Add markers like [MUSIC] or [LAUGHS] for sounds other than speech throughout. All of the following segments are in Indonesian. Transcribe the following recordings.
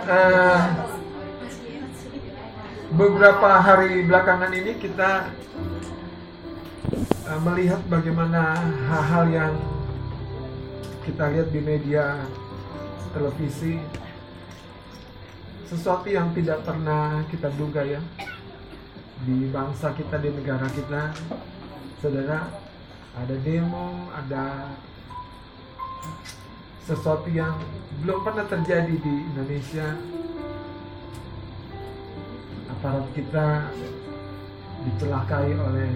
uh, beberapa hari belakangan ini kita uh, melihat bagaimana hal-hal yang kita lihat di media televisi. Sesuatu yang tidak pernah kita duga ya di bangsa kita di negara kita. Saudara ada demo ada sesuatu yang belum pernah terjadi di Indonesia. Aparat kita dicelakai oleh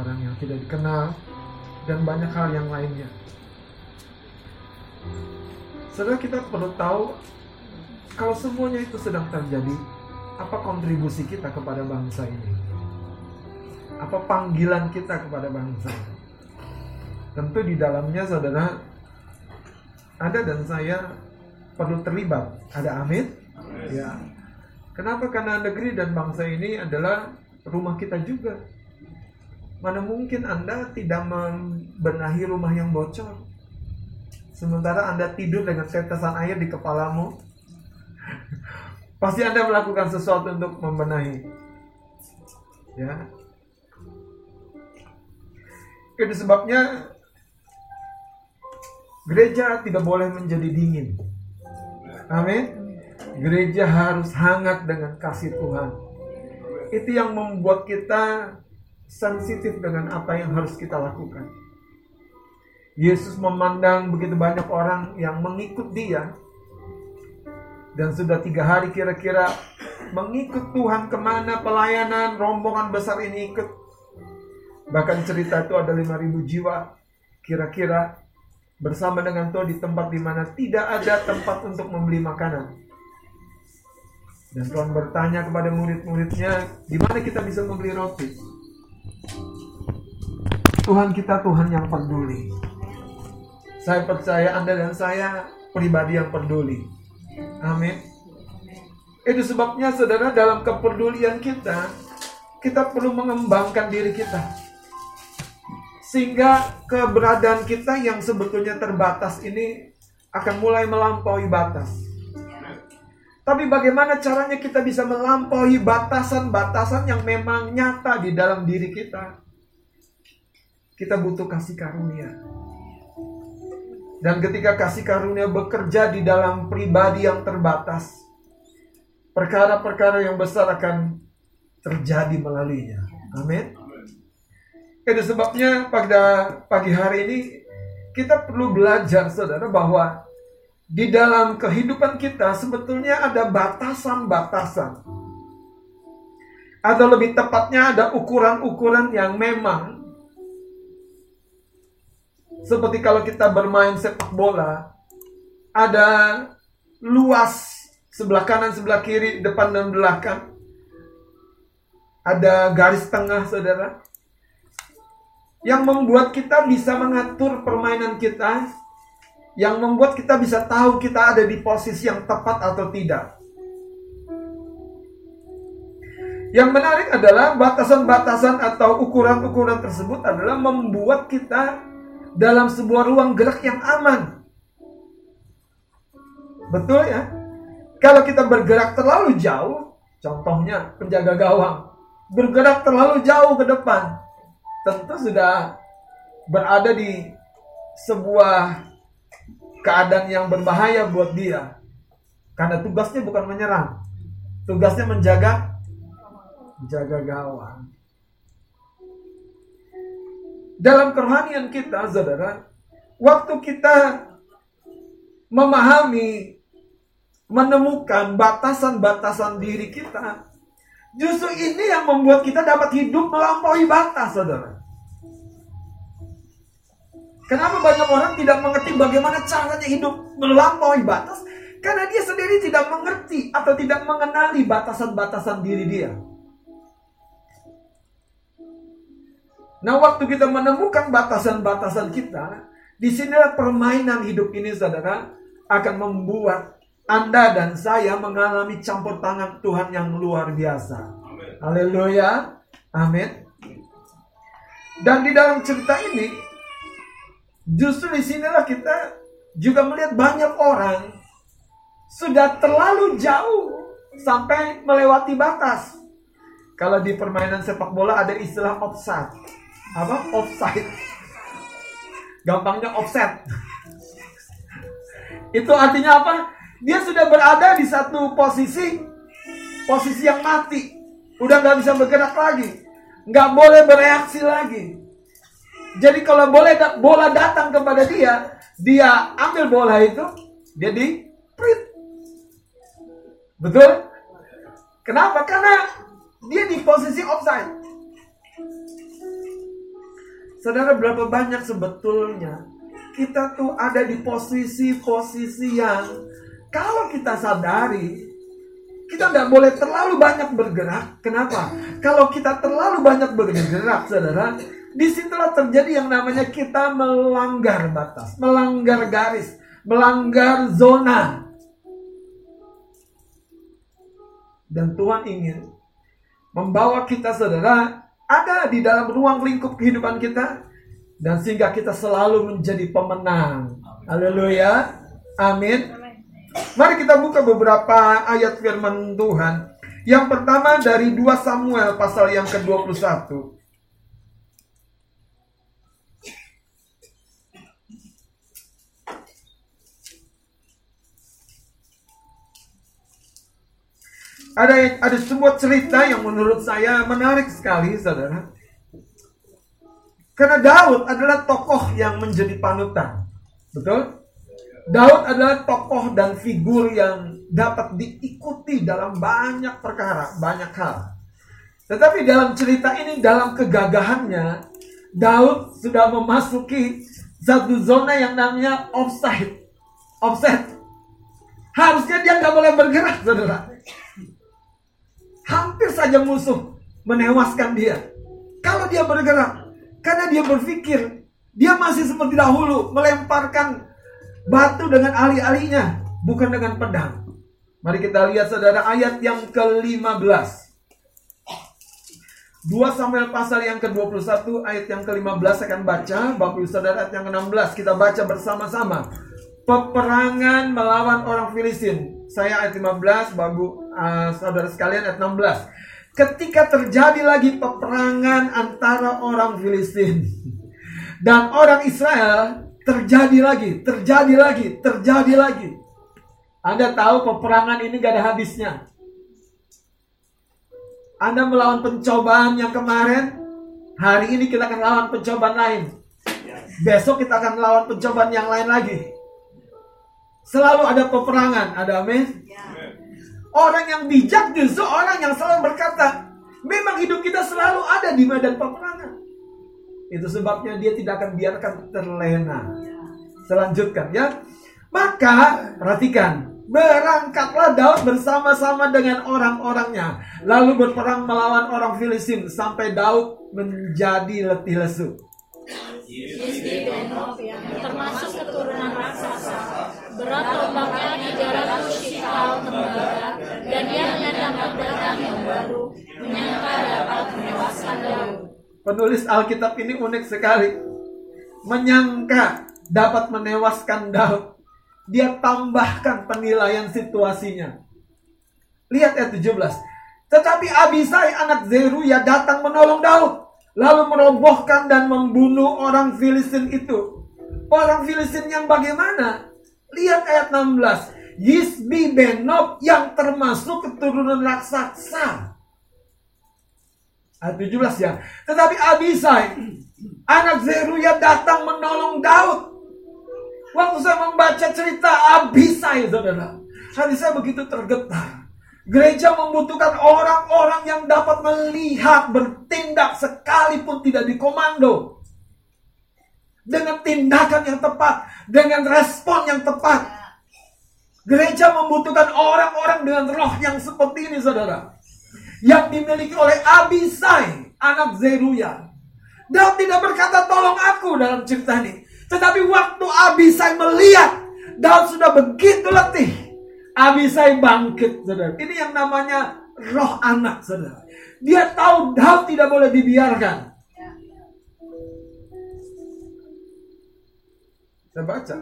orang yang tidak dikenal dan banyak hal yang lainnya. Saudara kita perlu tahu kalau semuanya itu sedang terjadi apa kontribusi kita kepada bangsa ini? Apa panggilan kita kepada bangsa? Tentu di dalamnya saudara ada dan saya perlu terlibat. Ada amin? Ya. Kenapa? Karena negeri dan bangsa ini adalah rumah kita juga. Mana mungkin Anda tidak membenahi rumah yang bocor? Sementara Anda tidur dengan tetesan air di kepalamu. [LAUGHS] Pasti Anda melakukan sesuatu untuk membenahi. Ya. Itu sebabnya Gereja tidak boleh menjadi dingin. Amin. Gereja harus hangat dengan kasih Tuhan. Itu yang membuat kita sensitif dengan apa yang harus kita lakukan. Yesus memandang begitu banyak orang yang mengikut dia. Dan sudah tiga hari kira-kira mengikut Tuhan ke mana pelayanan rombongan besar ini ikut. Bahkan cerita itu ada 5000 jiwa kira-kira bersama dengan Tuhan di tempat di mana tidak ada tempat untuk membeli makanan. Dan Tuhan bertanya kepada murid-muridnya, di mana kita bisa membeli roti? Tuhan kita Tuhan yang peduli. Saya percaya Anda dan saya pribadi yang peduli. Amin. Itu sebabnya saudara dalam kepedulian kita, kita perlu mengembangkan diri kita sehingga keberadaan kita yang sebetulnya terbatas ini akan mulai melampaui batas. Tapi bagaimana caranya kita bisa melampaui batasan-batasan yang memang nyata di dalam diri kita? Kita butuh kasih karunia. Dan ketika kasih karunia bekerja di dalam pribadi yang terbatas, perkara-perkara yang besar akan terjadi melaluinya. Amin. Itu sebabnya pada pagi hari ini kita perlu belajar saudara bahwa di dalam kehidupan kita sebetulnya ada batasan-batasan. Atau lebih tepatnya ada ukuran-ukuran yang memang seperti kalau kita bermain sepak bola ada luas sebelah kanan, sebelah kiri, depan dan belakang. Ada garis tengah, saudara yang membuat kita bisa mengatur permainan kita, yang membuat kita bisa tahu kita ada di posisi yang tepat atau tidak. Yang menarik adalah batasan-batasan atau ukuran-ukuran tersebut adalah membuat kita dalam sebuah ruang gerak yang aman. Betul ya? Kalau kita bergerak terlalu jauh, contohnya penjaga gawang, bergerak terlalu jauh ke depan, tentu sudah berada di sebuah keadaan yang berbahaya buat dia. Karena tugasnya bukan menyerang. Tugasnya menjaga jaga gawang. Dalam kerohanian kita, saudara, waktu kita memahami, menemukan batasan-batasan diri kita, Justru ini yang membuat kita dapat hidup melampaui batas, saudara. Kenapa banyak orang tidak mengerti bagaimana caranya hidup melampaui batas? Karena dia sendiri tidak mengerti atau tidak mengenali batasan-batasan diri dia. Nah, waktu kita menemukan batasan-batasan kita, di sinilah permainan hidup ini, saudara, akan membuat anda dan saya mengalami campur tangan Tuhan yang luar biasa. Haleluya. Amin. Dan di dalam cerita ini, justru di sinilah kita juga melihat banyak orang sudah terlalu jauh sampai melewati batas. Kalau di permainan sepak bola ada istilah offside. Apa? Offside. Gampangnya offset. [LAUGHS] Itu artinya apa? Dia sudah berada di satu posisi posisi yang mati. Udah nggak bisa bergerak lagi. Nggak boleh bereaksi lagi. Jadi kalau boleh bola datang kepada dia, dia ambil bola itu, dia di print. Betul? Kenapa? Karena dia di posisi offside. Saudara berapa banyak sebetulnya kita tuh ada di posisi-posisi yang kalau kita sadari kita tidak boleh terlalu banyak bergerak. Kenapa? Kalau kita terlalu banyak bergerak, saudara, di situlah terjadi yang namanya kita melanggar batas, melanggar garis, melanggar zona. Dan Tuhan ingin membawa kita saudara ada di dalam ruang lingkup kehidupan kita dan sehingga kita selalu menjadi pemenang. Haleluya. Amin. Mari kita buka beberapa ayat firman Tuhan. Yang pertama dari 2 Samuel pasal yang ke-21. Ada ada sebuah cerita yang menurut saya menarik sekali, saudara. Karena Daud adalah tokoh yang menjadi panutan. Betul? Daud adalah tokoh dan figur yang dapat diikuti dalam banyak perkara, banyak hal. Tetapi dalam cerita ini, dalam kegagahannya, Daud sudah memasuki satu zona yang namanya offside. Offset. Harusnya dia nggak boleh bergerak, saudara. Hampir saja musuh menewaskan dia. Kalau dia bergerak, karena dia berpikir dia masih seperti dahulu melemparkan batu dengan ali-alinya, bukan dengan pedang. Mari kita lihat saudara ayat yang ke-15. 2 Samuel pasal yang ke-21 ayat yang ke-15 saya akan baca Bapak Ibu Saudara ayat yang ke-16 kita baca bersama-sama Peperangan melawan orang Filistin Saya ayat 15 Bapak uh, Saudara sekalian ayat 16 Ketika terjadi lagi peperangan antara orang Filistin Dan orang Israel Terjadi lagi, terjadi lagi, terjadi lagi Anda tahu peperangan ini gak ada habisnya anda melawan pencobaan yang kemarin, hari ini kita akan lawan pencobaan lain. Besok kita akan melawan pencobaan yang lain lagi. Selalu ada peperangan, ada amin. Orang yang bijak justru orang yang selalu berkata, memang hidup kita selalu ada di medan peperangan. Itu sebabnya dia tidak akan biarkan terlena. Selanjutkan ya. Maka perhatikan, Berangkatlah Daud bersama-sama dengan orang-orangnya. Lalu berperang melawan orang Filistin sampai Daud menjadi letih lesu. termasuk keturunan raksasa, berat tombaknya 300 shikal tembaga, dan ia menyandang pedang yang baru, menyangka dapat menewaskan Daud. Penulis Alkitab ini unik sekali. Menyangka dapat menewaskan Daud dia tambahkan penilaian situasinya. Lihat ayat 17. Tetapi Abisai anak Zeruya datang menolong Daud. Lalu merobohkan dan membunuh orang Filistin itu. Orang Filistin yang bagaimana? Lihat ayat 16. Yisbi Benob yang termasuk keturunan raksasa. Ayat 17 ya. Tetapi Abisai anak Zeruya datang menolong Daud Waktu saya membaca cerita Abisai, saudara, hati saya begitu tergetar. Gereja membutuhkan orang-orang yang dapat melihat, bertindak sekalipun tidak dikomando. Dengan tindakan yang tepat, dengan respon yang tepat. Gereja membutuhkan orang-orang dengan roh yang seperti ini, saudara. Yang dimiliki oleh Abisai, anak Zeruya. Daud tidak berkata tolong aku dalam cerita ini. Tetapi waktu Abisai melihat Daud sudah begitu letih, Abisai bangkit, saudara. Ini yang namanya roh anak, saudara. Dia tahu Daud tidak boleh dibiarkan. Saya baca.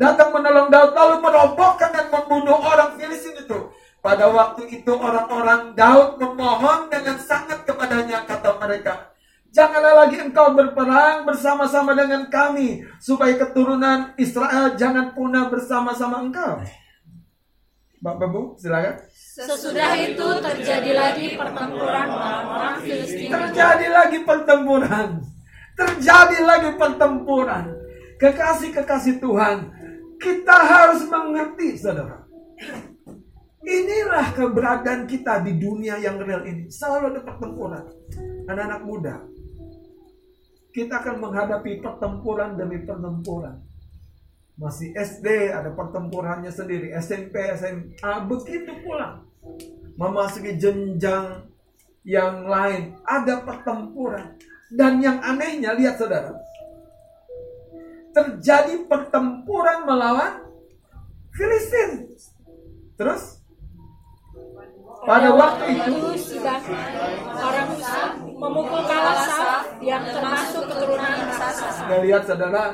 datang menolong Daud lalu merobohkan dan membunuh orang Filistin itu. Pada waktu itu orang-orang Daud memohon dengan sangat kepadanya kata mereka, Janganlah lagi engkau berperang bersama-sama dengan kami supaya keturunan Israel jangan punah bersama-sama engkau. Bapak Bu, silakan. Sesudah itu terjadi lagi pertempuran orang-orang Filistin. Terjadi lagi pertempuran. Terjadi lagi pertempuran. Kekasih-kekasih Tuhan, kita harus mengerti, saudara. Inilah keberadaan kita di dunia yang real ini. Selalu ada pertempuran. Anak-anak muda, kita akan menghadapi pertempuran demi pertempuran. Masih SD ada pertempurannya sendiri, SMP, SMA, begitu pula. Memasuki jenjang yang lain, ada pertempuran. Dan yang anehnya, lihat saudara, terjadi pertempuran melawan Filistin. Terus pada waktu itu orang memukul Kalasa yang termasuk keturunan Sasa. Kita lihat saudara,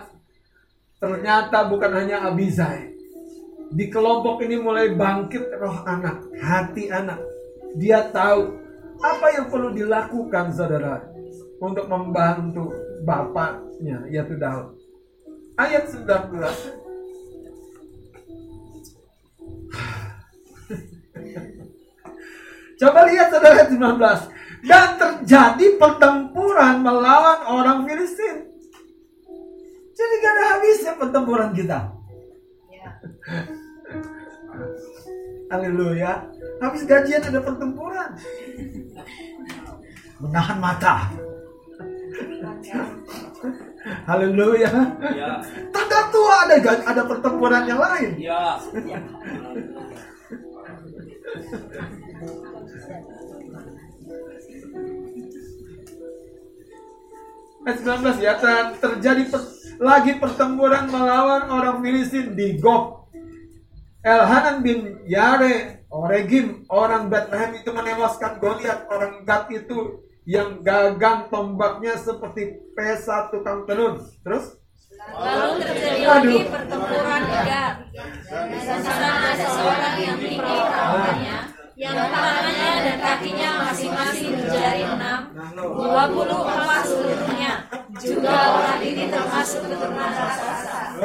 ternyata bukan hanya Abizai. Di kelompok ini mulai bangkit roh anak, hati anak. Dia tahu apa yang perlu dilakukan saudara untuk membantu bapaknya yaitu Daud ayat 19. Coba lihat saudara 19. Dan terjadi pertempuran melawan orang Filistin. Jadi gak ada habisnya pertempuran kita. Ya. Haleluya. Habis gajian ada pertempuran. Menahan mata. Haleluya. Ya. Tanda tua ada ada pertempuran yang lain. Ya. [LAUGHS] Ayat 19 ya terjadi per, lagi pertempuran melawan orang Filistin di Gob. Elhanan bin Yare Oregim orang Bethlehem itu menewaskan Goliat orang Gad itu yang gagang tombaknya seperti pesa tukang tenun. Terus? Lalu terjadi lagi pertempuran Gad. Di sana ada seorang yang tinggi kawannya, yang tangannya dan kakinya masing-masing menjadi enam, dua puluh empat seluruhnya. Juga orang ini termasuk keturunan raksasa.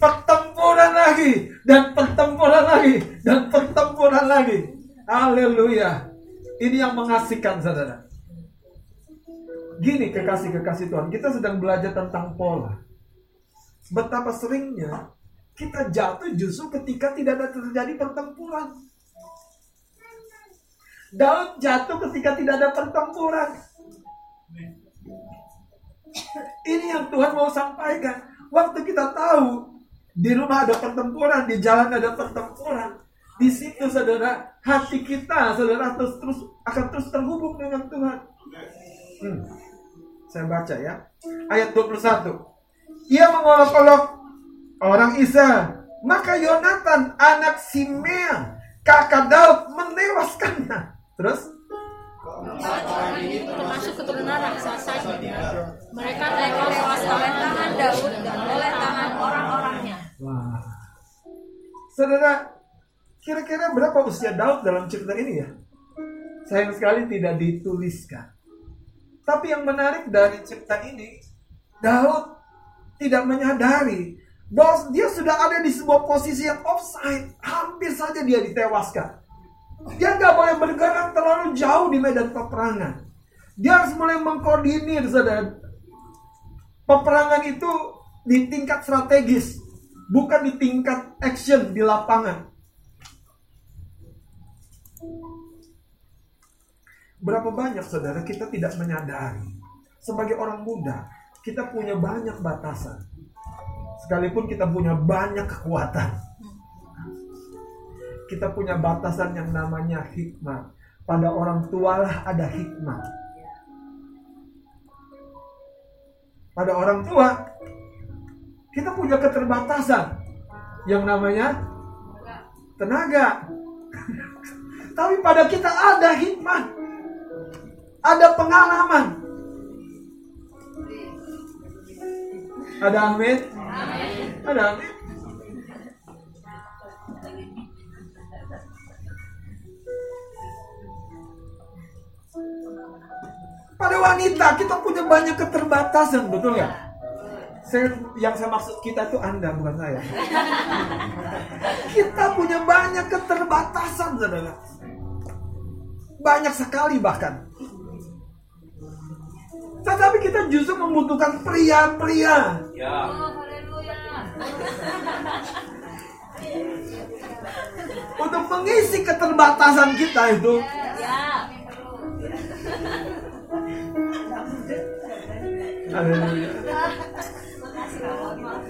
Pertempuran lagi dan pertempuran lagi dan pertempuran lagi. Haleluya. Ini yang mengasihkan saudara. Gini kekasih-kekasih Tuhan, kita sedang belajar tentang pola. Betapa seringnya kita jatuh justru ketika tidak ada terjadi pertempuran. Daud jatuh ketika tidak ada pertempuran. Ini yang Tuhan mau sampaikan. Waktu kita tahu di rumah ada pertempuran, di jalan ada pertempuran, di situ saudara, hati kita saudara terus terus akan terus terhubung dengan Tuhan. Hmm. Saya baca ya. Ayat 21. Ia mengolok-olok orang Israel. Maka Yonatan anak Simea kakak Daud menewaskannya. Terus Empat orang ini termasuk keturunan raksasa Mereka tewas oleh tangan Daud dan oleh tangan orang-orangnya. Wah. Saudara, Kira-kira berapa usia Daud dalam cerita ini ya? Sayang sekali tidak dituliskan. Tapi yang menarik dari cerita ini, Daud tidak menyadari bahwa dia sudah ada di sebuah posisi yang offside. Hampir saja dia ditewaskan. Dia nggak boleh bergerak terlalu jauh di medan peperangan. Dia harus mulai mengkoordinir, saudara. Peperangan itu di tingkat strategis, bukan di tingkat action di lapangan. Berapa banyak saudara kita tidak menyadari sebagai orang muda kita punya banyak batasan. Sekalipun kita punya banyak kekuatan. Kita punya batasan yang namanya hikmah. Pada orang tualah ada hikmah. Pada orang tua kita punya keterbatasan yang namanya tenaga. [LAUGHS] Tapi pada kita ada hikmah ada pengalaman. Ada amin? Ada. Pada wanita kita punya banyak keterbatasan, betul ya? Saya, yang saya maksud kita itu Anda, bukan saya. kita punya banyak keterbatasan, saudara. Banyak sekali bahkan. Tetapi kita justru membutuhkan pria-pria. Ya. Untuk mengisi keterbatasan kita itu. Ya.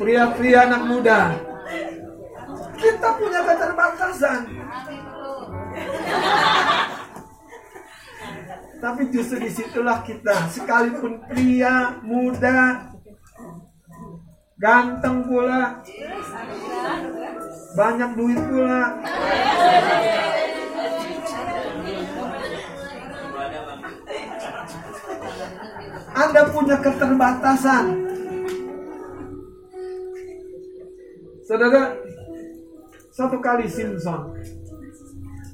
Pria-pria anak muda. Kita punya keterbatasan. Tapi justru di situlah kita, sekalipun pria, muda, ganteng pula, banyak duit pula. Anda punya keterbatasan. Saudara, satu kali Simpson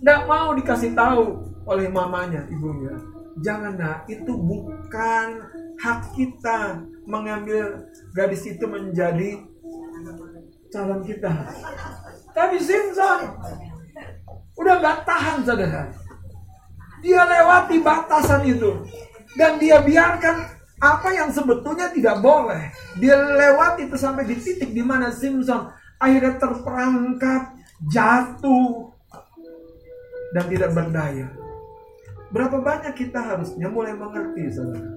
tidak mau dikasih tahu oleh mamanya, ibunya. Jangan nak, itu bukan hak kita mengambil gadis itu menjadi calon kita. Tapi Simpson udah gak tahan saudara. Dia lewati batasan itu dan dia biarkan apa yang sebetulnya tidak boleh. Dia lewat itu sampai di titik di mana Simpson akhirnya terperangkap, jatuh, dan tidak berdaya. Berapa banyak kita harusnya mulai mengerti, saudara.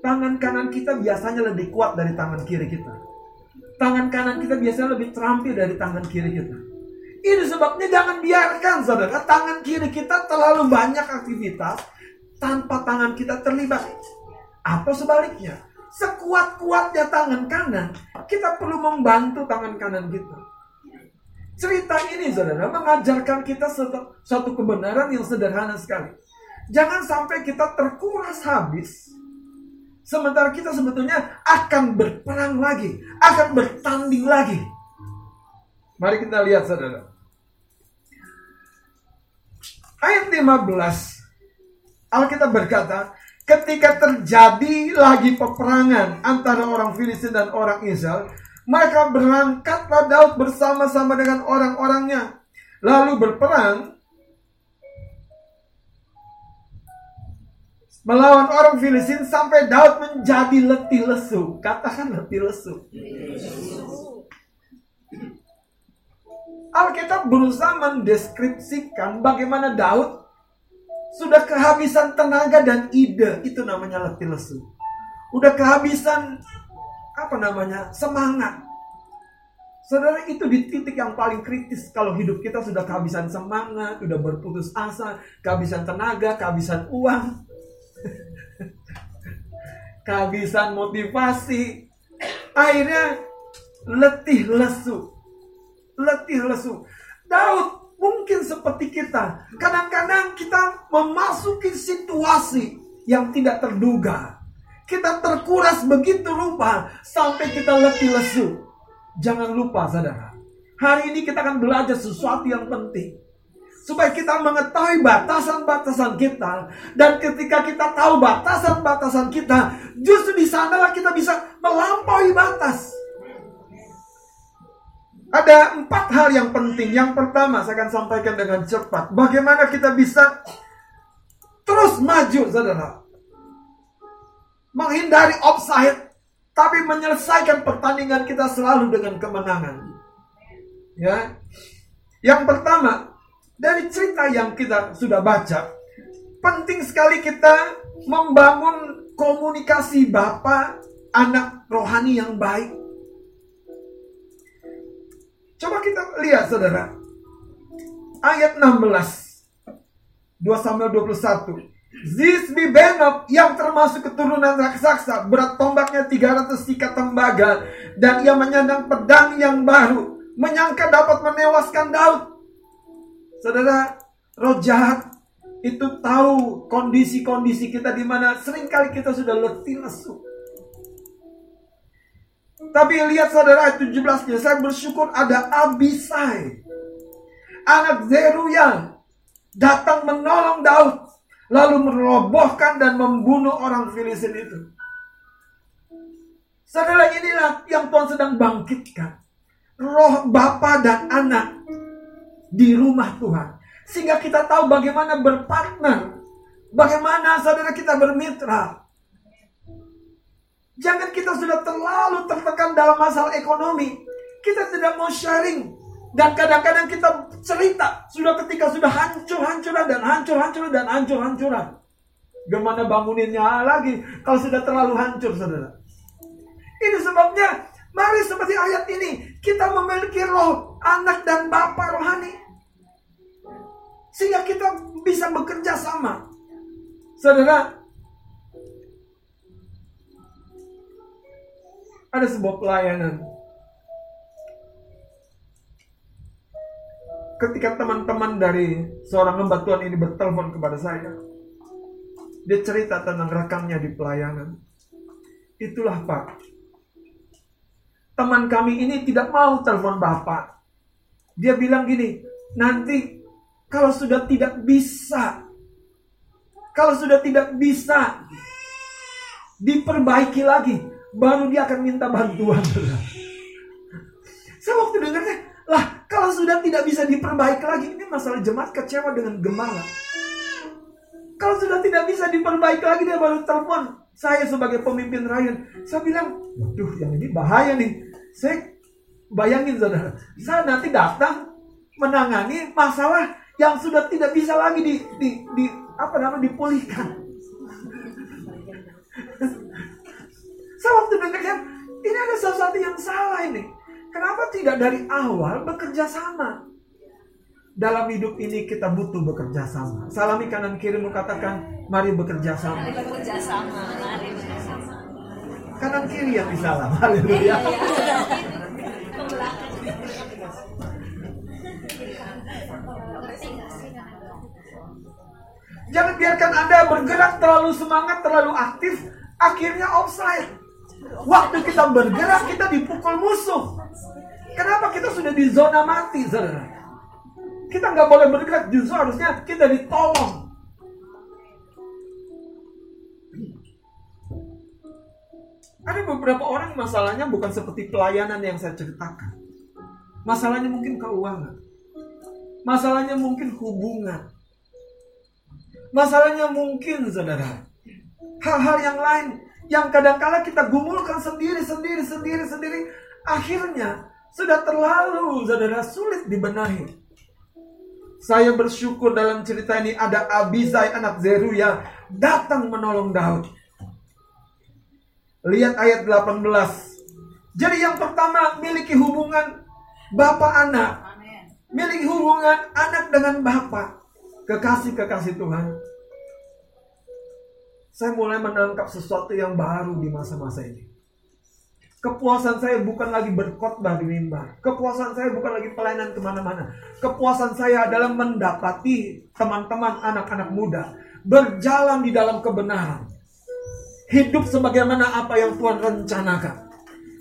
Tangan kanan kita biasanya lebih kuat dari tangan kiri kita. Tangan kanan kita biasanya lebih terampil dari tangan kiri kita. Ini sebabnya jangan biarkan, saudara, tangan kiri kita terlalu banyak aktivitas tanpa tangan kita terlibat. Atau sebaliknya, sekuat-kuatnya tangan kanan, kita perlu membantu tangan kanan kita. Cerita ini saudara mengajarkan kita satu, kebenaran yang sederhana sekali. Jangan sampai kita terkuras habis. Sementara kita sebetulnya akan berperang lagi. Akan bertanding lagi. Mari kita lihat saudara. Ayat 15 Alkitab berkata, ketika terjadi lagi peperangan antara orang Filistin dan orang Israel, maka berangkatlah Daud bersama-sama dengan orang-orangnya, lalu berperang melawan orang Filistin sampai Daud menjadi letih lesu. Katakan letih lesu. Alkitab berusaha mendeskripsikan bagaimana Daud sudah kehabisan tenaga dan ide, itu namanya letih lesu. Udah kehabisan apa namanya? semangat. Saudara itu di titik yang paling kritis kalau hidup kita sudah kehabisan semangat, sudah berputus asa, kehabisan tenaga, kehabisan uang, kehabisan motivasi. Akhirnya letih lesu. Letih lesu. Daud mungkin seperti kita. Kadang-kadang kita memasuki situasi yang tidak terduga. Kita terkuras begitu rupa sampai kita letih lesu. Jangan lupa saudara. Hari ini kita akan belajar sesuatu yang penting. Supaya kita mengetahui batasan-batasan kita. Dan ketika kita tahu batasan-batasan kita. Justru di sanalah kita bisa melampaui batas. Ada empat hal yang penting. Yang pertama, saya akan sampaikan dengan cepat. Bagaimana kita bisa terus maju, saudara. Menghindari offside, tapi menyelesaikan pertandingan kita selalu dengan kemenangan. Ya, yang pertama dari cerita yang kita sudah baca, penting sekali kita membangun komunikasi bapak anak rohani yang baik Coba kita lihat saudara. Ayat 16. 2 Samuel 21. Zisbi Benob yang termasuk keturunan raksasa berat tombaknya 300 sikat tembaga dan ia menyandang pedang yang baru menyangka dapat menewaskan Daud. Saudara, roh jahat itu tahu kondisi-kondisi kita di mana sering kali kita sudah letih lesu. Tapi lihat saudara ayat 17-nya, saya bersyukur ada Abisai. Anak Zeruya datang menolong Daud. Lalu merobohkan dan membunuh orang Filistin itu. Saudara inilah yang Tuhan sedang bangkitkan. Roh Bapa dan anak di rumah Tuhan. Sehingga kita tahu bagaimana berpartner. Bagaimana saudara kita bermitra. Jangan kita sudah terlalu tertekan dalam masalah ekonomi. Kita tidak mau sharing. Dan kadang-kadang kita cerita sudah ketika sudah hancur-hancuran dan hancur-hancuran dan hancur-hancuran. Gimana banguninnya lagi kalau sudah terlalu hancur saudara. Ini sebabnya mari seperti ayat ini kita memiliki roh anak dan bapa sama. Saudara, ada sebuah pelayanan ketika teman-teman dari seorang hamba Tuhan ini bertelepon kepada saya, dia cerita tentang rekannya di pelayanan. Itulah Pak. Teman kami ini tidak mau telepon Bapak. Dia bilang gini, nanti kalau sudah tidak bisa, kalau sudah tidak bisa diperbaiki lagi, baru dia akan minta bantuan. Saya waktu dengarnya, lah, kalau sudah tidak bisa diperbaiki lagi, ini masalah jemaat kecewa dengan gembala. Kalau sudah tidak bisa diperbaiki lagi, dia baru telepon saya sebagai pemimpin rakyat. Saya bilang, waduh, yang ini bahaya nih. Saya bayangin saudara, saya nanti datang menangani masalah yang sudah tidak bisa lagi di, di, di apa namanya dipulihkan. saya waktu dengarnya, ini ada sesuatu yang salah ini. Kenapa tidak dari awal bekerja sama? Dalam hidup ini kita butuh bekerja sama. Salami kanan kirimu katakan, mari bekerja sama. Mari bekerja sama, mari bekerja sama. Kanan kiri yang disalam. Haleluya. Jangan biarkan Anda bergerak terlalu semangat, terlalu aktif, akhirnya offside. Waktu kita bergerak, kita dipukul musuh. Kenapa kita sudah di zona mati, saudara? Kita nggak boleh bergerak, justru harusnya kita ditolong. Ada beberapa orang masalahnya bukan seperti pelayanan yang saya ceritakan. Masalahnya mungkin keuangan. Masalahnya mungkin hubungan. Masalahnya mungkin, saudara, hal-hal yang lain yang kadang-kala kita gumulkan sendiri, sendiri, sendiri, sendiri. Akhirnya sudah terlalu saudara sulit dibenahi. Saya bersyukur dalam cerita ini ada Abisai anak Zeruya datang menolong Daud. Lihat ayat 18. Jadi yang pertama miliki hubungan bapak anak. Miliki hubungan anak dengan bapak. Kekasih-kekasih Tuhan. Saya mulai menangkap sesuatu yang baru di masa-masa ini. Kepuasan saya bukan lagi berkhotbah di mimbar. Kepuasan saya bukan lagi pelayanan ke mana-mana. Kepuasan saya adalah mendapati teman-teman anak-anak muda berjalan di dalam kebenaran. Hidup sebagaimana apa yang Tuhan rencanakan.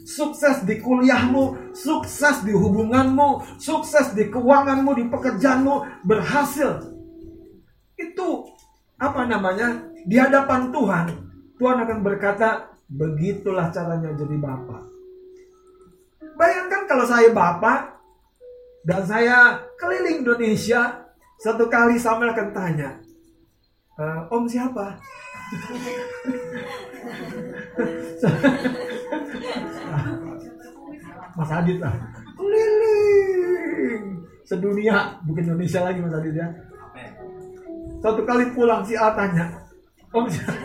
Sukses di kuliahmu, sukses di hubunganmu, sukses di keuanganmu, di pekerjaanmu, berhasil. Itu apa namanya? Di hadapan Tuhan, Tuhan akan berkata, Begitulah caranya jadi bapak. Bayangkan kalau saya bapak dan saya keliling Indonesia, satu kali Samuel akan tanya, e, Om siapa? [LAUGHS] Mas Adit lah. Keliling sedunia, bukan Indonesia lagi Mas Adit ya. Satu kali pulang si A tanya, Om siapa?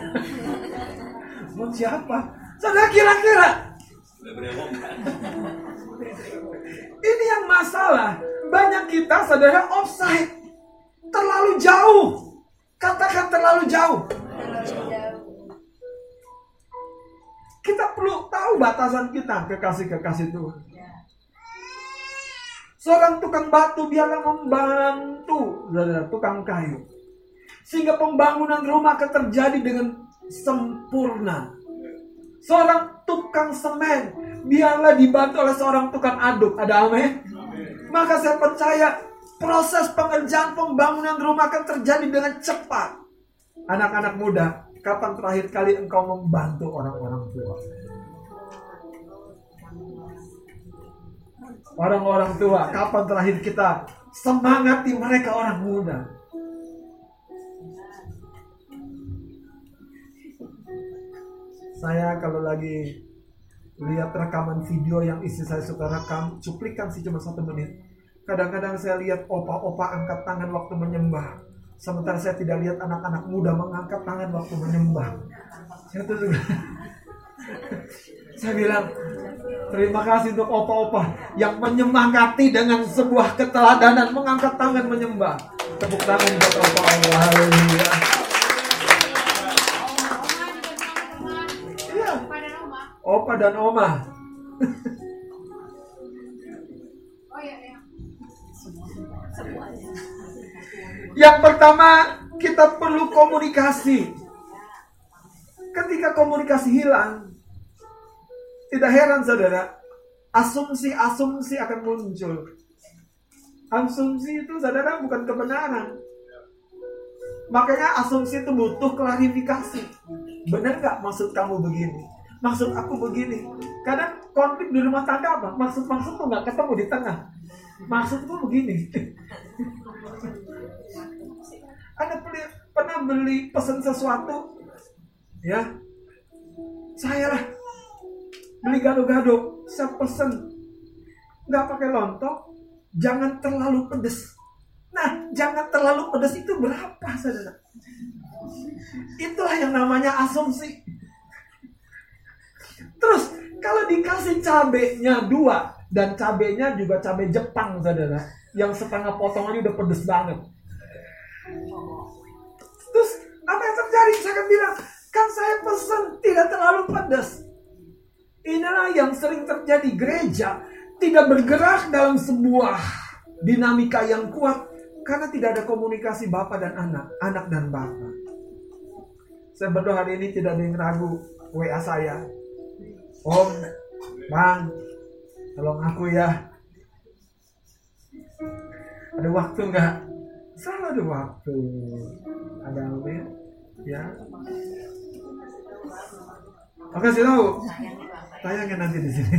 Mau siapa? Saudara kira-kira. Ini yang masalah. Banyak kita saudara offside. Terlalu jauh. Katakan terlalu jauh. Kita perlu tahu batasan kita kekasih-kekasih Tuhan. Seorang tukang batu biarlah membantu saudara, tukang kayu. Sehingga pembangunan rumah akan terjadi dengan sempurna. Seorang tukang semen biarlah dibantu oleh seorang tukang aduk. Ada amin? Maka saya percaya proses pengerjaan pembangunan rumah akan terjadi dengan cepat. Anak-anak muda, kapan terakhir kali engkau membantu orang-orang tua? Orang-orang tua, kapan terakhir kita semangati mereka orang muda? Saya kalau lagi lihat rekaman video yang istri saya suka rekam, cuplikan sih cuma satu menit. Kadang-kadang saya lihat opa-opa angkat tangan waktu menyembah. Sementara saya tidak lihat anak-anak muda mengangkat tangan waktu menyembah. Saya tuh juga. [LAUGHS] saya bilang, terima kasih untuk opa-opa yang menyemangati dengan sebuah keteladanan mengangkat tangan menyembah. Tepuk tangan buat opa-opa. Opa dan Oma. Yang pertama, kita perlu komunikasi. Ketika komunikasi hilang, tidak heran saudara, asumsi-asumsi akan muncul. Asumsi itu saudara bukan kebenaran. Makanya asumsi itu butuh klarifikasi. Benar nggak maksud kamu begini? Maksud aku begini. Kadang konflik di rumah tangga apa? Maksud-maksud tuh nggak ketemu di tengah. Maksudku begini. Anda beli, pernah beli pesan sesuatu? Ya. Saya lah. Beli gado-gado. Saya pesen. Nggak pakai lontong. Jangan terlalu pedes. Nah, jangan terlalu pedes itu berapa, saudara? Itulah yang namanya asumsi. Terus kalau dikasih cabenya dua dan cabenya juga cabai Jepang saudara, yang setengah potong aja udah pedes banget. Terus apa yang terjadi? Saya akan bilang, kan saya pesan tidak terlalu pedas. Inilah yang sering terjadi gereja tidak bergerak dalam sebuah dinamika yang kuat karena tidak ada komunikasi bapak dan anak, anak dan bapak. Saya berdoa hari ini tidak ada yang ragu WA saya, Om, Bang, tolong aku ya. Ada waktu nggak? Selalu ada waktu. Ada amin, ya. Oke, sih tahu. Tayangnya nanti di sini.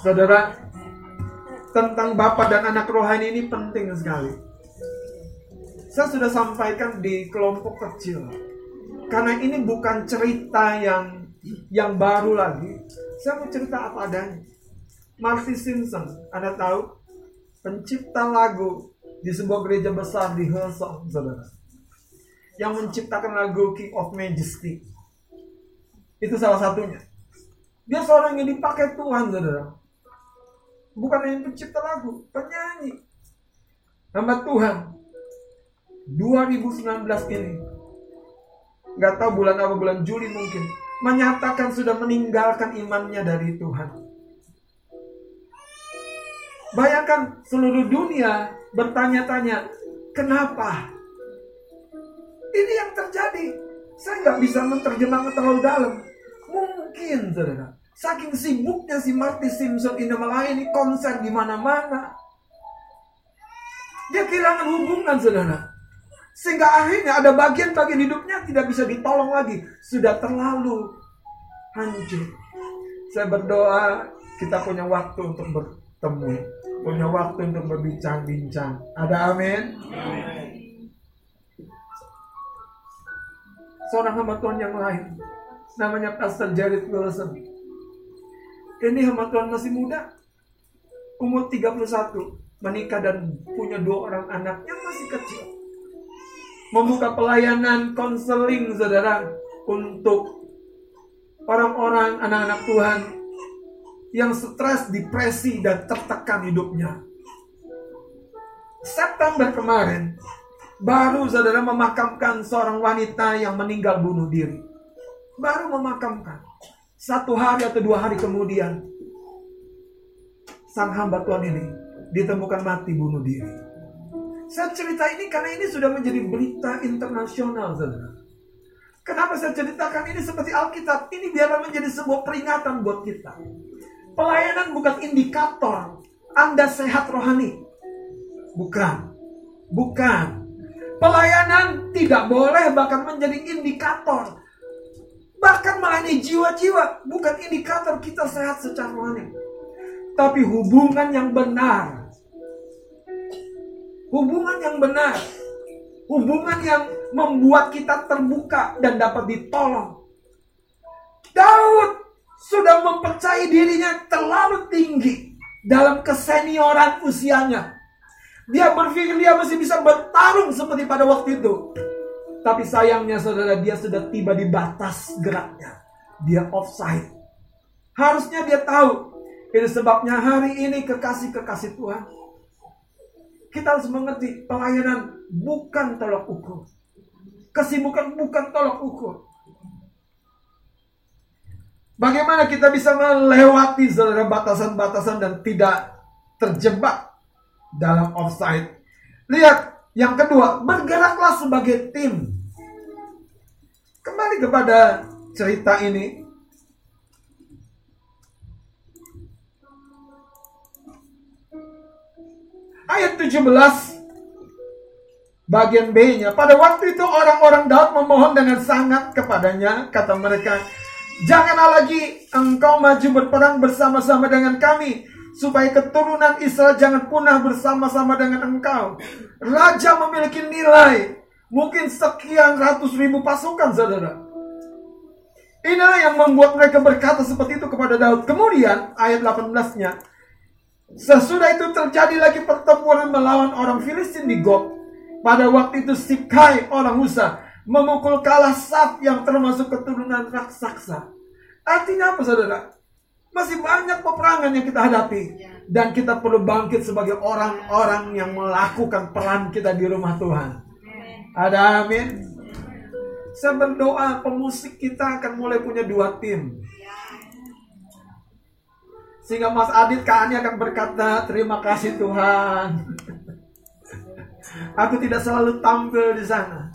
Saudara, tentang bapak dan anak rohani ini penting sekali. Saya sudah sampaikan di kelompok kecil. Karena ini bukan cerita yang yang baru lagi. Saya mau cerita apa adanya. Marty Simpson, Anda tahu? Pencipta lagu di sebuah gereja besar di Hillsong, saudara. Yang menciptakan lagu King of Majesty. Itu salah satunya. Dia seorang yang dipakai Tuhan, saudara. Bukan yang pencipta lagu, penyanyi. Hamba Tuhan. 2019 ini nggak tahu bulan apa bulan Juli mungkin menyatakan sudah meninggalkan imannya dari Tuhan. Bayangkan seluruh dunia bertanya-tanya kenapa ini yang terjadi. Saya nggak bisa menerjemahkan terlalu dalam. Mungkin, saudara, saking sibuknya si Marty Simpson ini melayani konser di mana-mana, dia kehilangan hubungan, saudara sehingga akhirnya ada bagian-bagian hidupnya tidak bisa ditolong lagi. Sudah terlalu hancur. Saya berdoa kita punya waktu untuk bertemu. Punya waktu untuk berbincang-bincang. Ada amin? Seorang hamba Tuhan yang lain. Namanya Pastor Jared Wilson. Ini hamba Tuhan masih muda. Umur 31. Menikah dan punya dua orang anak yang masih kecil membuka pelayanan konseling saudara untuk orang-orang anak-anak Tuhan yang stres, depresi dan tertekan hidupnya. September kemarin baru saudara memakamkan seorang wanita yang meninggal bunuh diri. Baru memakamkan. Satu hari atau dua hari kemudian sang hamba Tuhan ini ditemukan mati bunuh diri. Saya cerita ini karena ini sudah menjadi berita internasional, saudara. Kenapa saya ceritakan ini seperti Alkitab? Ini biarlah menjadi sebuah peringatan buat kita. Pelayanan bukan indikator Anda sehat rohani. Bukan. Bukan. Pelayanan tidak boleh bahkan menjadi indikator. Bahkan melayani jiwa-jiwa bukan indikator kita sehat secara rohani. Tapi hubungan yang benar. Hubungan yang benar. Hubungan yang membuat kita terbuka dan dapat ditolong. Daud sudah mempercayai dirinya terlalu tinggi dalam kesenioran usianya. Dia berpikir dia masih bisa bertarung seperti pada waktu itu. Tapi sayangnya saudara dia sudah tiba di batas geraknya. Dia offside. Harusnya dia tahu. Itu sebabnya hari ini kekasih-kekasih Tuhan. Kita harus mengerti pelayanan bukan tolak ukur. Kesibukan bukan tolak ukur. Bagaimana kita bisa melewati saudara batasan-batasan dan tidak terjebak dalam offside. Lihat, yang kedua, bergeraklah sebagai tim. Kembali kepada cerita ini. Ayat 17 bagian B-nya. Pada waktu itu orang-orang Daud memohon dengan sangat kepadanya, kata mereka, "Janganlah lagi engkau maju berperang bersama-sama dengan kami, supaya keturunan Israel jangan punah bersama-sama dengan engkau. Raja memiliki nilai mungkin sekian ratus ribu pasukan, saudara. Inilah yang membuat mereka berkata seperti itu kepada Daud. Kemudian ayat 18-nya, sesudah itu terjadi lagi pertempuran melawan orang Filistin di Gob. Pada waktu itu Sikai orang Musa memukul kalah Saf yang termasuk keturunan raksasa. Artinya apa saudara? Masih banyak peperangan yang kita hadapi. Dan kita perlu bangkit sebagai orang-orang yang melakukan peran kita di rumah Tuhan. Ada amin. Saya berdoa pemusik kita akan mulai punya dua tim. Sehingga Mas Adit Kak Ani akan berkata, terima kasih Tuhan. Aku tidak selalu tampil di sana.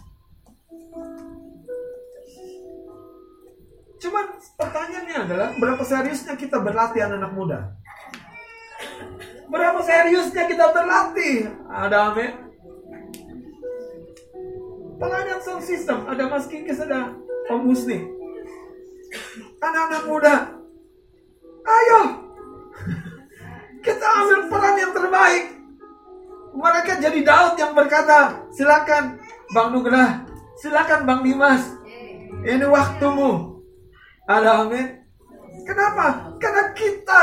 Cuman pertanyaannya adalah berapa seriusnya kita berlatih anak-anak muda? Berapa seriusnya kita berlatih? Ada amin. Pelayanan sound system, ada Mas Kikis, ada Om. Anak-anak muda, ayo kita ambil peran yang terbaik. Mereka jadi Daud yang berkata, silakan Bang Nugrah, silakan Bang Dimas, ini waktumu. Amin. Kenapa? Karena kita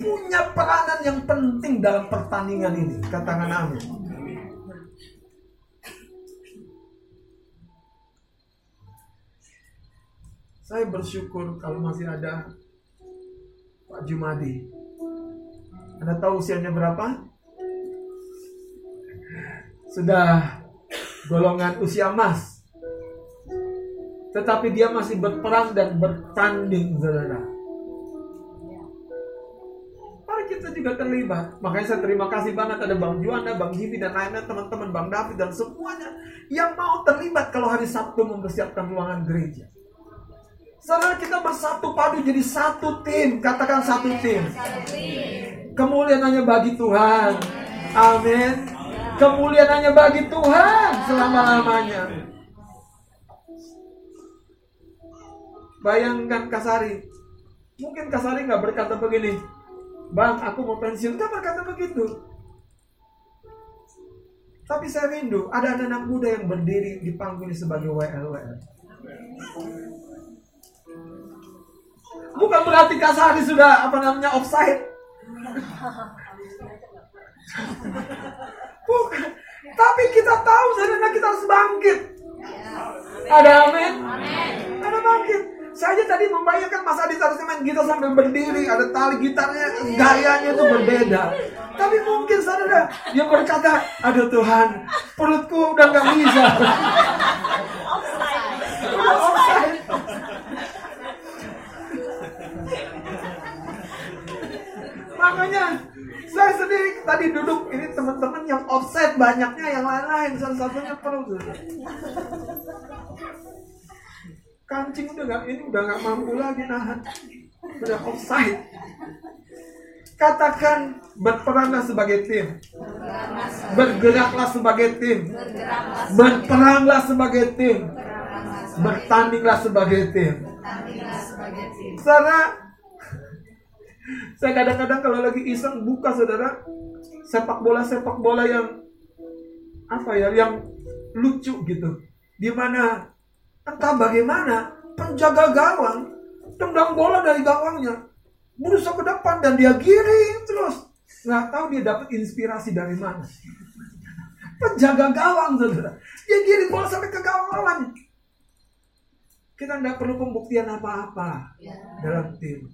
punya peranan yang penting dalam pertandingan ini. Katakan amin. Saya bersyukur kalau masih ada Pak Jumadi. Anda tahu usianya berapa? Sudah golongan usia emas. Tetapi dia masih berperang dan bertanding, saudara. Mari kita juga terlibat. Makanya saya terima kasih banget ada Bang Juanda, Bang Jibi, dan lainnya teman-teman Bang David dan semuanya yang mau terlibat kalau hari Sabtu mempersiapkan ruangan gereja. Saudara kita bersatu padu jadi satu tim. Katakan satu tim. Kemuliaan hanya bagi Tuhan. Amin. Kemuliaan hanya bagi Tuhan selama-lamanya. Bayangkan Kasari. Mungkin Kasari nggak berkata begini. Bang, aku mau pensiun. Gak berkata begitu. Tapi saya rindu ada anak-anak muda yang berdiri di panggung ini sebagai WLWL. Bukan berarti Kasari sudah apa namanya offside. Bukan. Tapi kita tahu saudara kita harus bangkit. Ada amin. Ada bangkit. Saya tadi membayangkan Mas Adi harusnya main gitar sambil berdiri, ada tali gitarnya, gayanya itu berbeda. Tapi mungkin saudara dia berkata, aduh Tuhan, perutku udah nggak bisa. Udah offside. Makanya Saya sendiri tadi duduk ini teman-teman yang offset banyaknya yang lain-lain salah satunya perut. Kancing udah nggak ini udah nggak mampu lagi nahan, udah offside. Katakan berperanlah sebagai tim, bergeraklah sebagai tim, berperanglah sebagai tim, bertandinglah sebagai tim. Saudara, saya kadang-kadang kalau lagi iseng buka saudara sepak bola sepak bola yang apa ya, yang lucu gitu. Di mana entah bagaimana penjaga gawang tendang bola dari gawangnya berusaha ke depan dan dia giring terus. Nggak tahu dia dapat inspirasi dari mana. Penjaga gawang saudara. Dia giring bola sampai ke gawang lawan kita nggak perlu pembuktian apa-apa dalam tim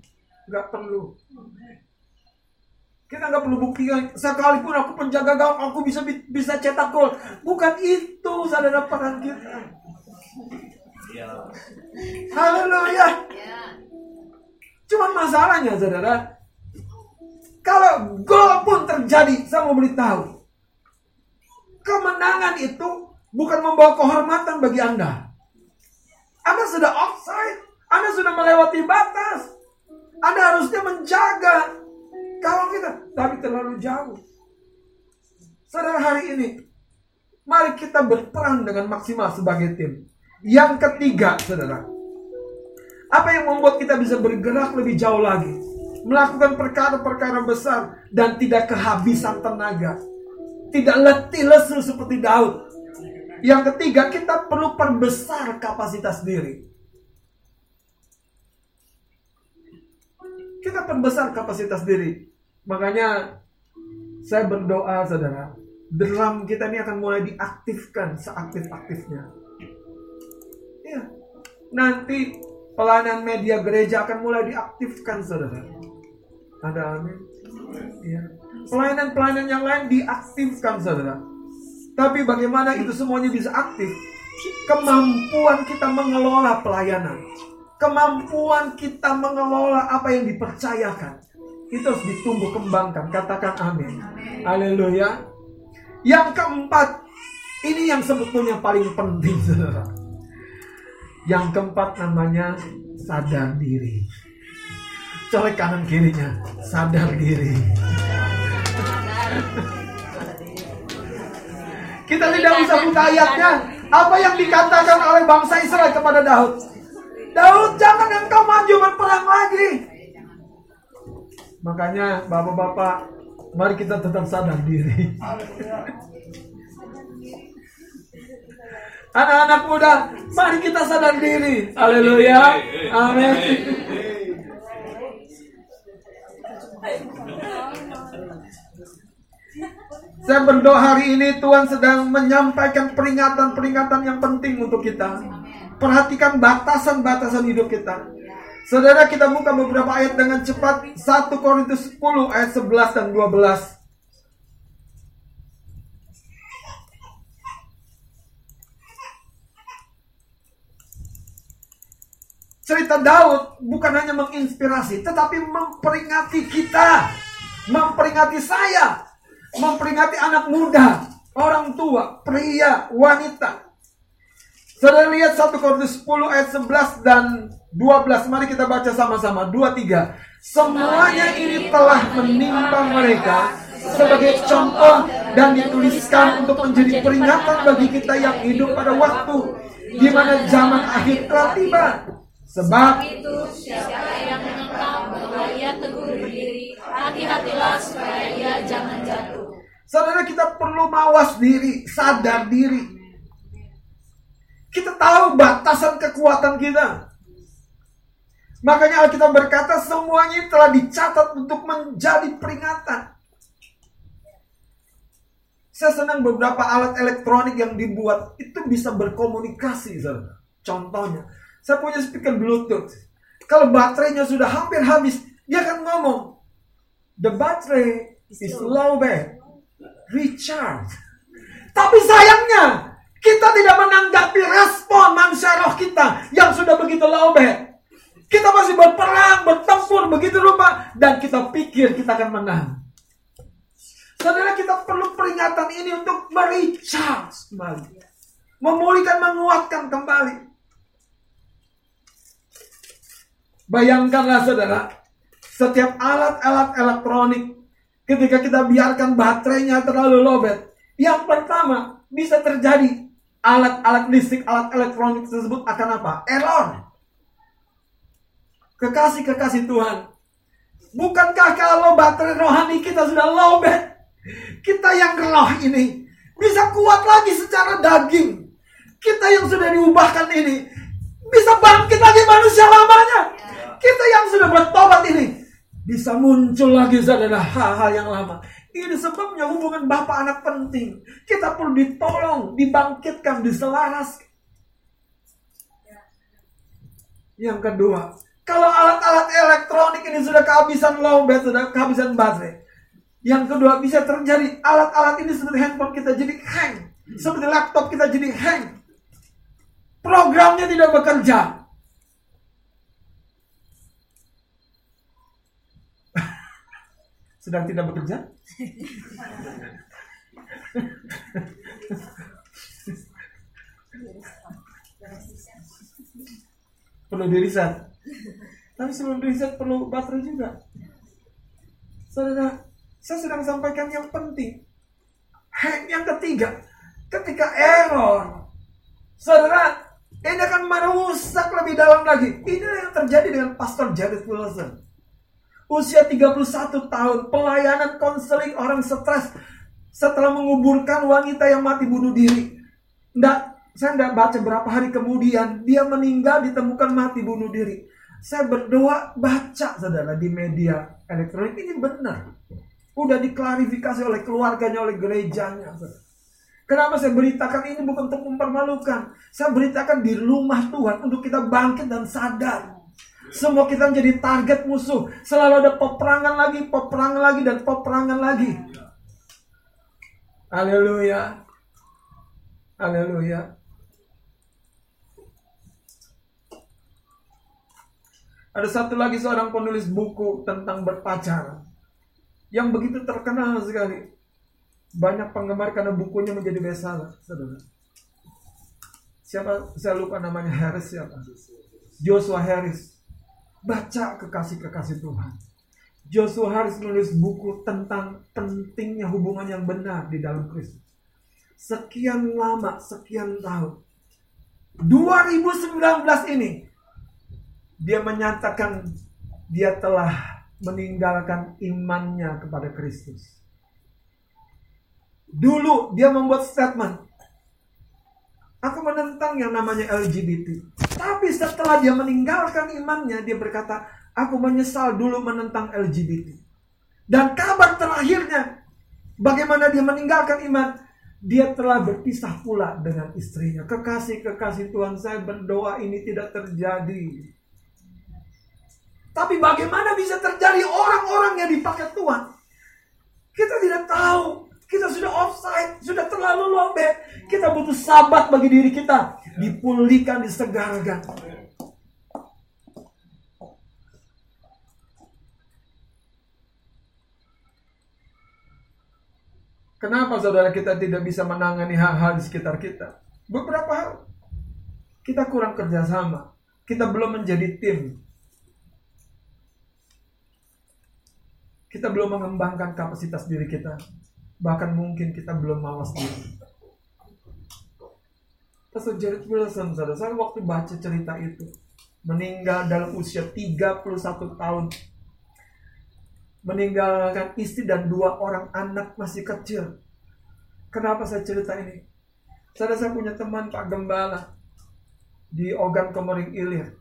nggak perlu kita nggak perlu buktikan sekalipun aku penjaga gawang aku bisa bisa cetak gol bukan itu saudara peran kita Haleluya. Cuma masalahnya saudara, kalau gol pun terjadi, saya mau beritahu, kemenangan itu bukan membawa kehormatan bagi Anda. Anda sudah offside, Anda sudah melewati batas. Anda harusnya menjaga kawan kita, tapi terlalu jauh. Saudara hari ini, mari kita berperan dengan maksimal sebagai tim. Yang ketiga, saudara, apa yang membuat kita bisa bergerak lebih jauh lagi? Melakukan perkara-perkara besar dan tidak kehabisan tenaga. Tidak letih lesu seperti Daud. Yang ketiga, kita perlu perbesar kapasitas diri. Kita perbesar kapasitas diri. Makanya saya berdoa saudara, drum kita ini akan mulai diaktifkan seaktif-aktifnya. Iya. Nanti pelayanan media gereja akan mulai diaktifkan saudara. Ada amin. Ya. Pelayanan-pelayanan yang lain diaktifkan saudara. Tapi bagaimana itu semuanya bisa aktif? Kemampuan kita mengelola pelayanan. Kemampuan kita mengelola apa yang dipercayakan. Itu harus ditumbuh kembangkan. Katakan amin. Haleluya. Yang keempat, ini yang sebetulnya paling penting saudara yang keempat namanya sadar diri. Colek kanan kirinya, sadar diri. Kita tidak bisa buka ayatnya. Apa yang dikatakan oleh bangsa Israel kepada Daud? Daud, jangan engkau maju berperang lagi. Makanya bapak-bapak, mari kita tetap sadar diri. Anak-anak muda, mari kita sadar diri. Haleluya. Amin. Saya berdoa hari ini Tuhan sedang menyampaikan peringatan-peringatan yang penting untuk kita. Perhatikan batasan-batasan hidup kita. Saudara kita buka beberapa ayat dengan cepat. 1 Korintus 10 ayat 11 dan 12. Cerita Daud bukan hanya menginspirasi, tetapi memperingati kita, memperingati saya, memperingati anak muda, orang tua, pria, wanita. Saudara lihat 1 Korintus 10 ayat 11 dan 12. Mari kita baca sama-sama. 2 3. Semuanya ini telah menimpa mereka sebagai contoh dan dituliskan untuk menjadi peringatan bagi kita yang hidup pada waktu di mana zaman akhir telah tiba. Sebab itu siapa yang menentang bahwa ia teguh berdiri, hati-hatilah supaya ia jangan jatuh. Saudara kita perlu mawas diri, sadar diri. Kita tahu batasan kekuatan kita. Makanya Alkitab berkata semuanya telah dicatat untuk menjadi peringatan. Saya senang beberapa alat elektronik yang dibuat itu bisa berkomunikasi, saudara. Contohnya, saya punya speaker Bluetooth. Kalau baterainya sudah hampir habis, dia akan ngomong, the battery is low bed, recharge. Tapi sayangnya, kita tidak menanggapi respon manusia roh kita yang sudah begitu low bed. Kita masih berperang, bertempur begitu rupa, dan kita pikir kita akan menang. Saudara kita perlu peringatan ini untuk merecharge kembali. Memulihkan, menguatkan kembali. Bayangkanlah saudara, setiap alat-alat elektronik ketika kita biarkan baterainya terlalu lobet, yang pertama bisa terjadi alat-alat listrik, alat elektronik tersebut akan apa? Error. Kekasih-kekasih Tuhan. Bukankah kalau baterai rohani kita sudah lobet, kita yang roh ini bisa kuat lagi secara daging. Kita yang sudah diubahkan ini bisa bangkit lagi manusia lamanya. Kita yang sudah bertobat ini bisa muncul lagi saudara hal-hal yang lama. Ini sebabnya hubungan bapak anak penting. Kita perlu ditolong, dibangkitkan, diselaras. Yang kedua, kalau alat-alat elektronik ini sudah kehabisan lowbat, sudah kehabisan baterai. Yang kedua bisa terjadi alat-alat ini seperti handphone kita jadi hang. Seperti laptop kita jadi hang. Programnya tidak bekerja. Sedang tidak bekerja? perlu diriset. Tapi sebelum diriset perlu baterai juga. Saudara, saya sedang sampaikan yang penting. Yang ketiga, ketika error, saudara, ini akan merusak lebih dalam lagi. Ini yang terjadi dengan Pastor Jared Wilson. Usia 31 tahun, pelayanan konseling orang stres setelah menguburkan wanita yang mati bunuh diri. Nggak, saya tidak baca berapa hari kemudian dia meninggal ditemukan mati bunuh diri. Saya berdoa baca saudara di media elektronik ini benar. Udah diklarifikasi oleh keluarganya, oleh gerejanya. Kenapa saya beritakan ini bukan untuk mempermalukan. Saya beritakan di rumah Tuhan untuk kita bangkit dan sadar. Semua kita menjadi target musuh. Selalu ada peperangan lagi, peperangan lagi, dan peperangan lagi. Haleluya. Haleluya. Ada satu lagi seorang penulis buku tentang berpacaran. Yang begitu terkenal sekali. Banyak penggemar karena bukunya menjadi bestseller, saudara. Siapa? Saya lupa namanya Harris siapa? Joshua Harris Baca kekasih-kekasih Tuhan. Joshua harus menulis buku tentang pentingnya hubungan yang benar di dalam Kristus. Sekian lama, sekian tahun. 2019 ini dia menyatakan dia telah meninggalkan imannya kepada Kristus. Dulu dia membuat statement, Aku menentang yang namanya LGBT. Tapi setelah dia meninggalkan imannya, dia berkata, aku menyesal dulu menentang LGBT. Dan kabar terakhirnya, bagaimana dia meninggalkan iman, dia telah berpisah pula dengan istrinya. Kekasih-kekasih Tuhan saya berdoa ini tidak terjadi. Tapi bagaimana bisa terjadi orang-orang yang dipakai Tuhan? Kita tidak tahu. Kita sudah offside, sudah terlalu lobet. Kita butuh sabat bagi diri kita. Dipulihkan, disegarkan. Kenapa saudara kita tidak bisa menangani hal-hal di sekitar kita? Beberapa hal. Kita kurang kerjasama. Kita belum menjadi tim. Kita belum mengembangkan kapasitas diri kita. Bahkan mungkin kita belum mawas diri. Pastor Jared Wilson, saudara, saya waktu baca cerita itu, meninggal dalam usia 31 tahun. Meninggalkan istri dan dua orang anak masih kecil. Kenapa saya cerita ini? Saudara saya punya teman Pak Gembala di Ogan Komering Ilir.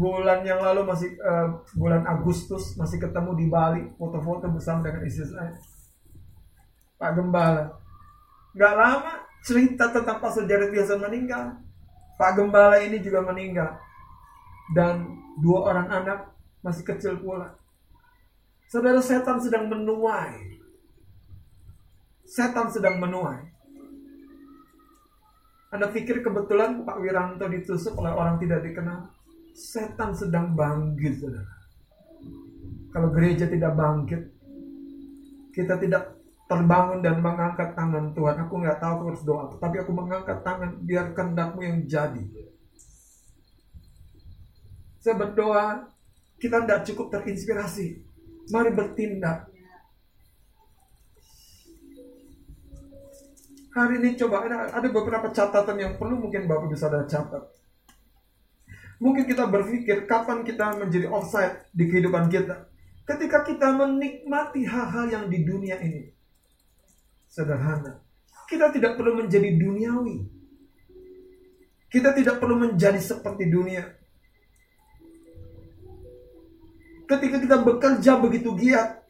Bulan yang lalu masih uh, bulan Agustus masih ketemu di Bali foto-foto bersama dengan istri saya Pak Gembala. Gak lama cerita tentang Pak Jared biasa meninggal. Pak Gembala ini juga meninggal. Dan dua orang anak masih kecil pula. Saudara setan sedang menuai. Setan sedang menuai. Anda pikir kebetulan Pak Wiranto ditusuk oleh orang tidak dikenal? Setan sedang bangkit, saudara. Kalau gereja tidak bangkit, kita tidak terbangun dan mengangkat tangan Tuhan. Aku nggak tahu aku harus doa, tapi aku mengangkat tangan biar kehendakmu yang jadi. Saya berdoa, kita tidak cukup terinspirasi. Mari bertindak. Hari ini coba ada, ada beberapa catatan yang perlu mungkin Bapak bisa ada catat. Mungkin kita berpikir kapan kita menjadi offside di kehidupan kita. Ketika kita menikmati hal-hal yang di dunia ini. Sederhana. Kita tidak perlu menjadi duniawi. Kita tidak perlu menjadi seperti dunia. Ketika kita bekerja begitu giat,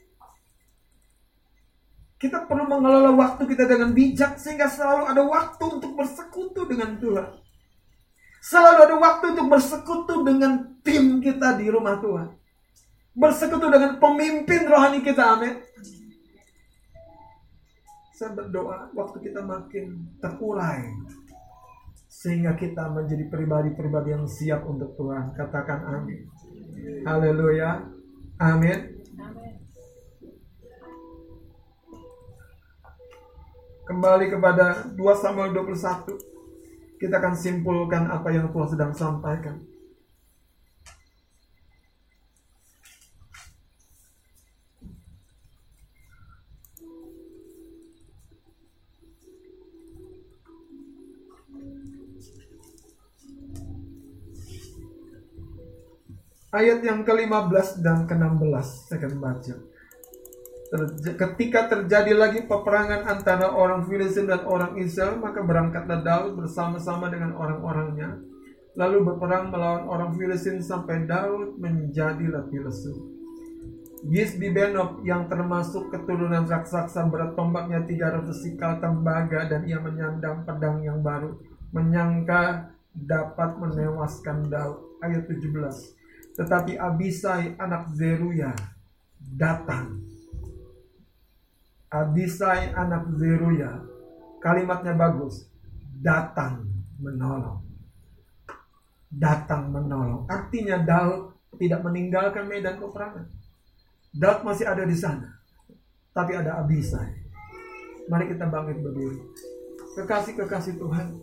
kita perlu mengelola waktu kita dengan bijak sehingga selalu ada waktu untuk bersekutu dengan Tuhan. Selalu ada waktu untuk bersekutu dengan tim kita di rumah Tuhan. Bersekutu dengan pemimpin rohani kita, amin. Saya berdoa waktu kita makin terurai. Sehingga kita menjadi pribadi-pribadi yang siap untuk Tuhan. Katakan amin. Haleluya. Amin. Kembali kepada 2 Samuel 21. Kita akan simpulkan apa yang Tuhan sedang sampaikan. Ayat yang ke-15 dan ke-16 saya akan baca ketika terjadi lagi peperangan antara orang Filistin dan orang Israel, maka berangkatlah Daud bersama-sama dengan orang-orangnya, lalu berperang melawan orang Filistin sampai Daud menjadi lebih lesu. Benob yang termasuk keturunan raksasa berat tombaknya 300 sikal tembaga dan ia menyandang pedang yang baru menyangka dapat menewaskan Daud. Ayat 17 tetapi Abisai anak Zeruya datang. Abisai anak Zeruya kalimatnya bagus. Datang menolong. Datang menolong. Artinya Daud tidak meninggalkan medan peperangan. Daud masih ada di sana. Tapi ada Abisai. Mari kita bangkit berdiri. Kekasih-kekasih Tuhan